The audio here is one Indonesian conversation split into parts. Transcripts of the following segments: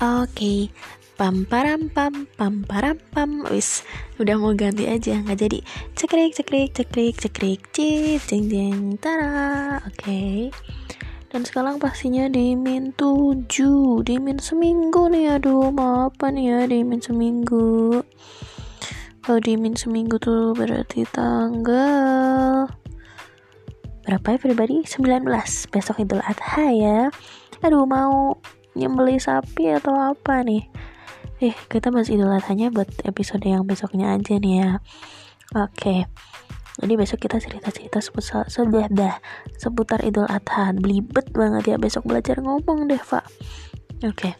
Oke, pam param pam pam param pam. Wis udah mau ganti aja nggak jadi. Cekrik cekrik cekrik cekrik. Cik jeng jeng tara. Oke. Dan sekarang pastinya di min 7 di min seminggu nih. Aduh mau apa nih ya di min seminggu? Kalau di min seminggu tuh berarti tanggal berapa ya pribadi? 19 besok idul adha ya. Aduh mau nyembeli sapi atau apa nih? Eh kita masih idul adhanya buat episode yang besoknya aja nih ya. Oke. Okay. jadi besok kita cerita-cerita seputar sudah dah seputar idul adha. Belibet banget ya besok belajar ngomong deh pak. Oke. Okay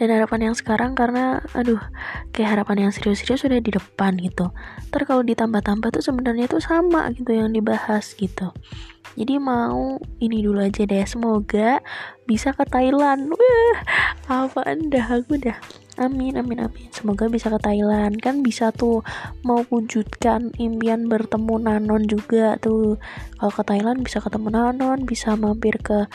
dan harapan yang sekarang karena aduh kayak harapan yang serius-serius sudah di depan gitu. Ntar kalau ditambah-tambah tuh sebenarnya tuh sama gitu yang dibahas gitu jadi mau ini dulu aja deh. Semoga bisa ke Thailand. Wah apa anda aku dah. Amin amin amin. Semoga bisa ke Thailand. Kan bisa tuh mau wujudkan impian bertemu Nanon juga tuh. Kalau ke Thailand bisa ketemu Nanon bisa mampir ke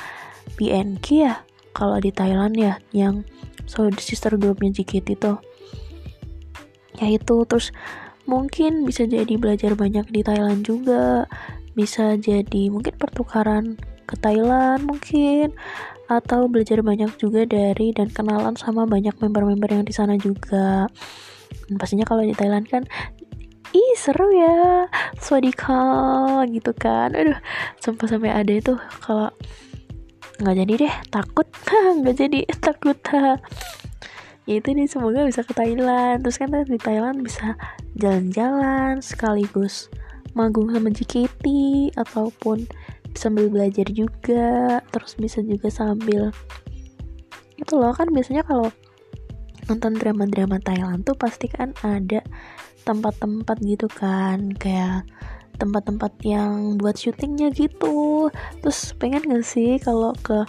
BNK ya. Kalau di Thailand ya yang so sister groupnya JKT tuh ya itu terus mungkin bisa jadi belajar banyak di Thailand juga bisa jadi mungkin pertukaran ke Thailand mungkin atau belajar banyak juga dari dan kenalan sama banyak member-member yang di sana juga. Dan pastinya kalau di Thailand kan ih seru ya swadika gitu kan. Aduh sampai sampai ada itu kalau nggak jadi deh takut. Nggak jadi takut. Ya itu nih semoga bisa ke Thailand. Terus kan di Thailand bisa jalan-jalan sekaligus manggung sama JKT ataupun sambil belajar juga terus bisa juga sambil itu loh kan biasanya kalau nonton drama-drama Thailand tuh pasti kan ada tempat-tempat gitu kan kayak tempat-tempat yang buat syutingnya gitu. Terus pengen gak sih kalau ke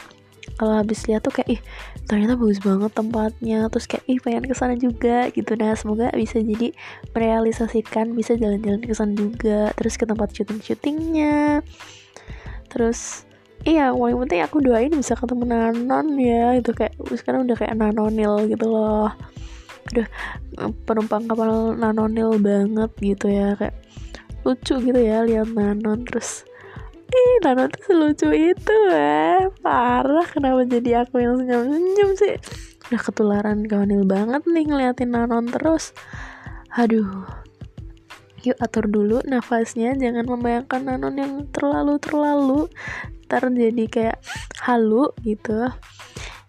kalau habis lihat tuh kayak ih ternyata bagus banget tempatnya. Terus kayak ih pengen ke sana juga gitu. Nah semoga bisa jadi merealisasikan bisa jalan-jalan ke sana juga terus ke tempat syuting-syutingnya. Terus iya paling penting aku doain bisa ketemu Nanon ya itu kayak sekarang udah kayak Nanonil gitu loh. Udah penumpang kapal Nanonil banget gitu ya kayak lucu gitu ya lihat Nanon. Terus ih Nanon tuh selucu itu ya parah kenapa jadi aku yang senyum-senyum sih? Udah ketularan kawanil banget nih ngeliatin Nanon terus. Aduh. Yuk atur dulu nafasnya. Jangan membayangkan Nanon yang terlalu-terlalu. Ntar jadi kayak halu gitu.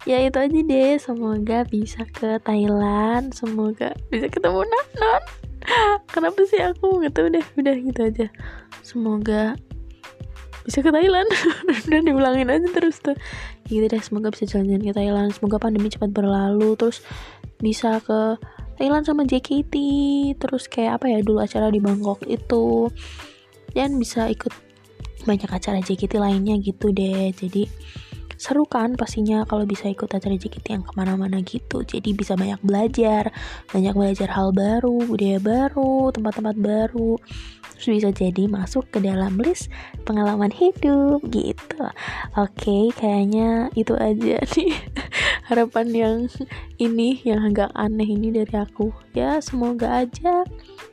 Ya itu aja deh. Semoga bisa ke Thailand. Semoga bisa ketemu Nanon kenapa sih aku? Nggak tahu deh. Udah gitu aja. Semoga bisa ke Thailand. Dan diulangin aja terus tuh. Gitu deh semoga bisa jalan-jalan ke Thailand. Semoga pandemi cepat berlalu. Terus bisa ke Thailand sama JKT terus kayak apa ya dulu acara di Bangkok itu. Dan bisa ikut banyak acara JKT lainnya gitu deh. Jadi seru kan pastinya kalau bisa ikut acara JKT yang ke mana-mana gitu. Jadi bisa banyak belajar banyak belajar hal baru budaya baru tempat-tempat baru. Terus bisa jadi masuk ke dalam list pengalaman hidup gitu. Oke kayaknya itu aja nih harapan yang ini yang agak aneh ini dari aku. Ya semoga aja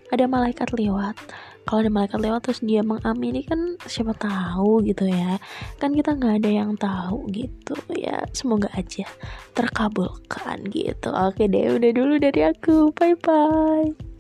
ada malaikat lewat. Kalau ada malaikat lewat terus dia mengamini kan siapa tahu gitu ya. Kan kita nggak ada yang tahu gitu. Ya semoga aja terkabulkan gitu. Oke deh udah dulu dari aku. Bye bye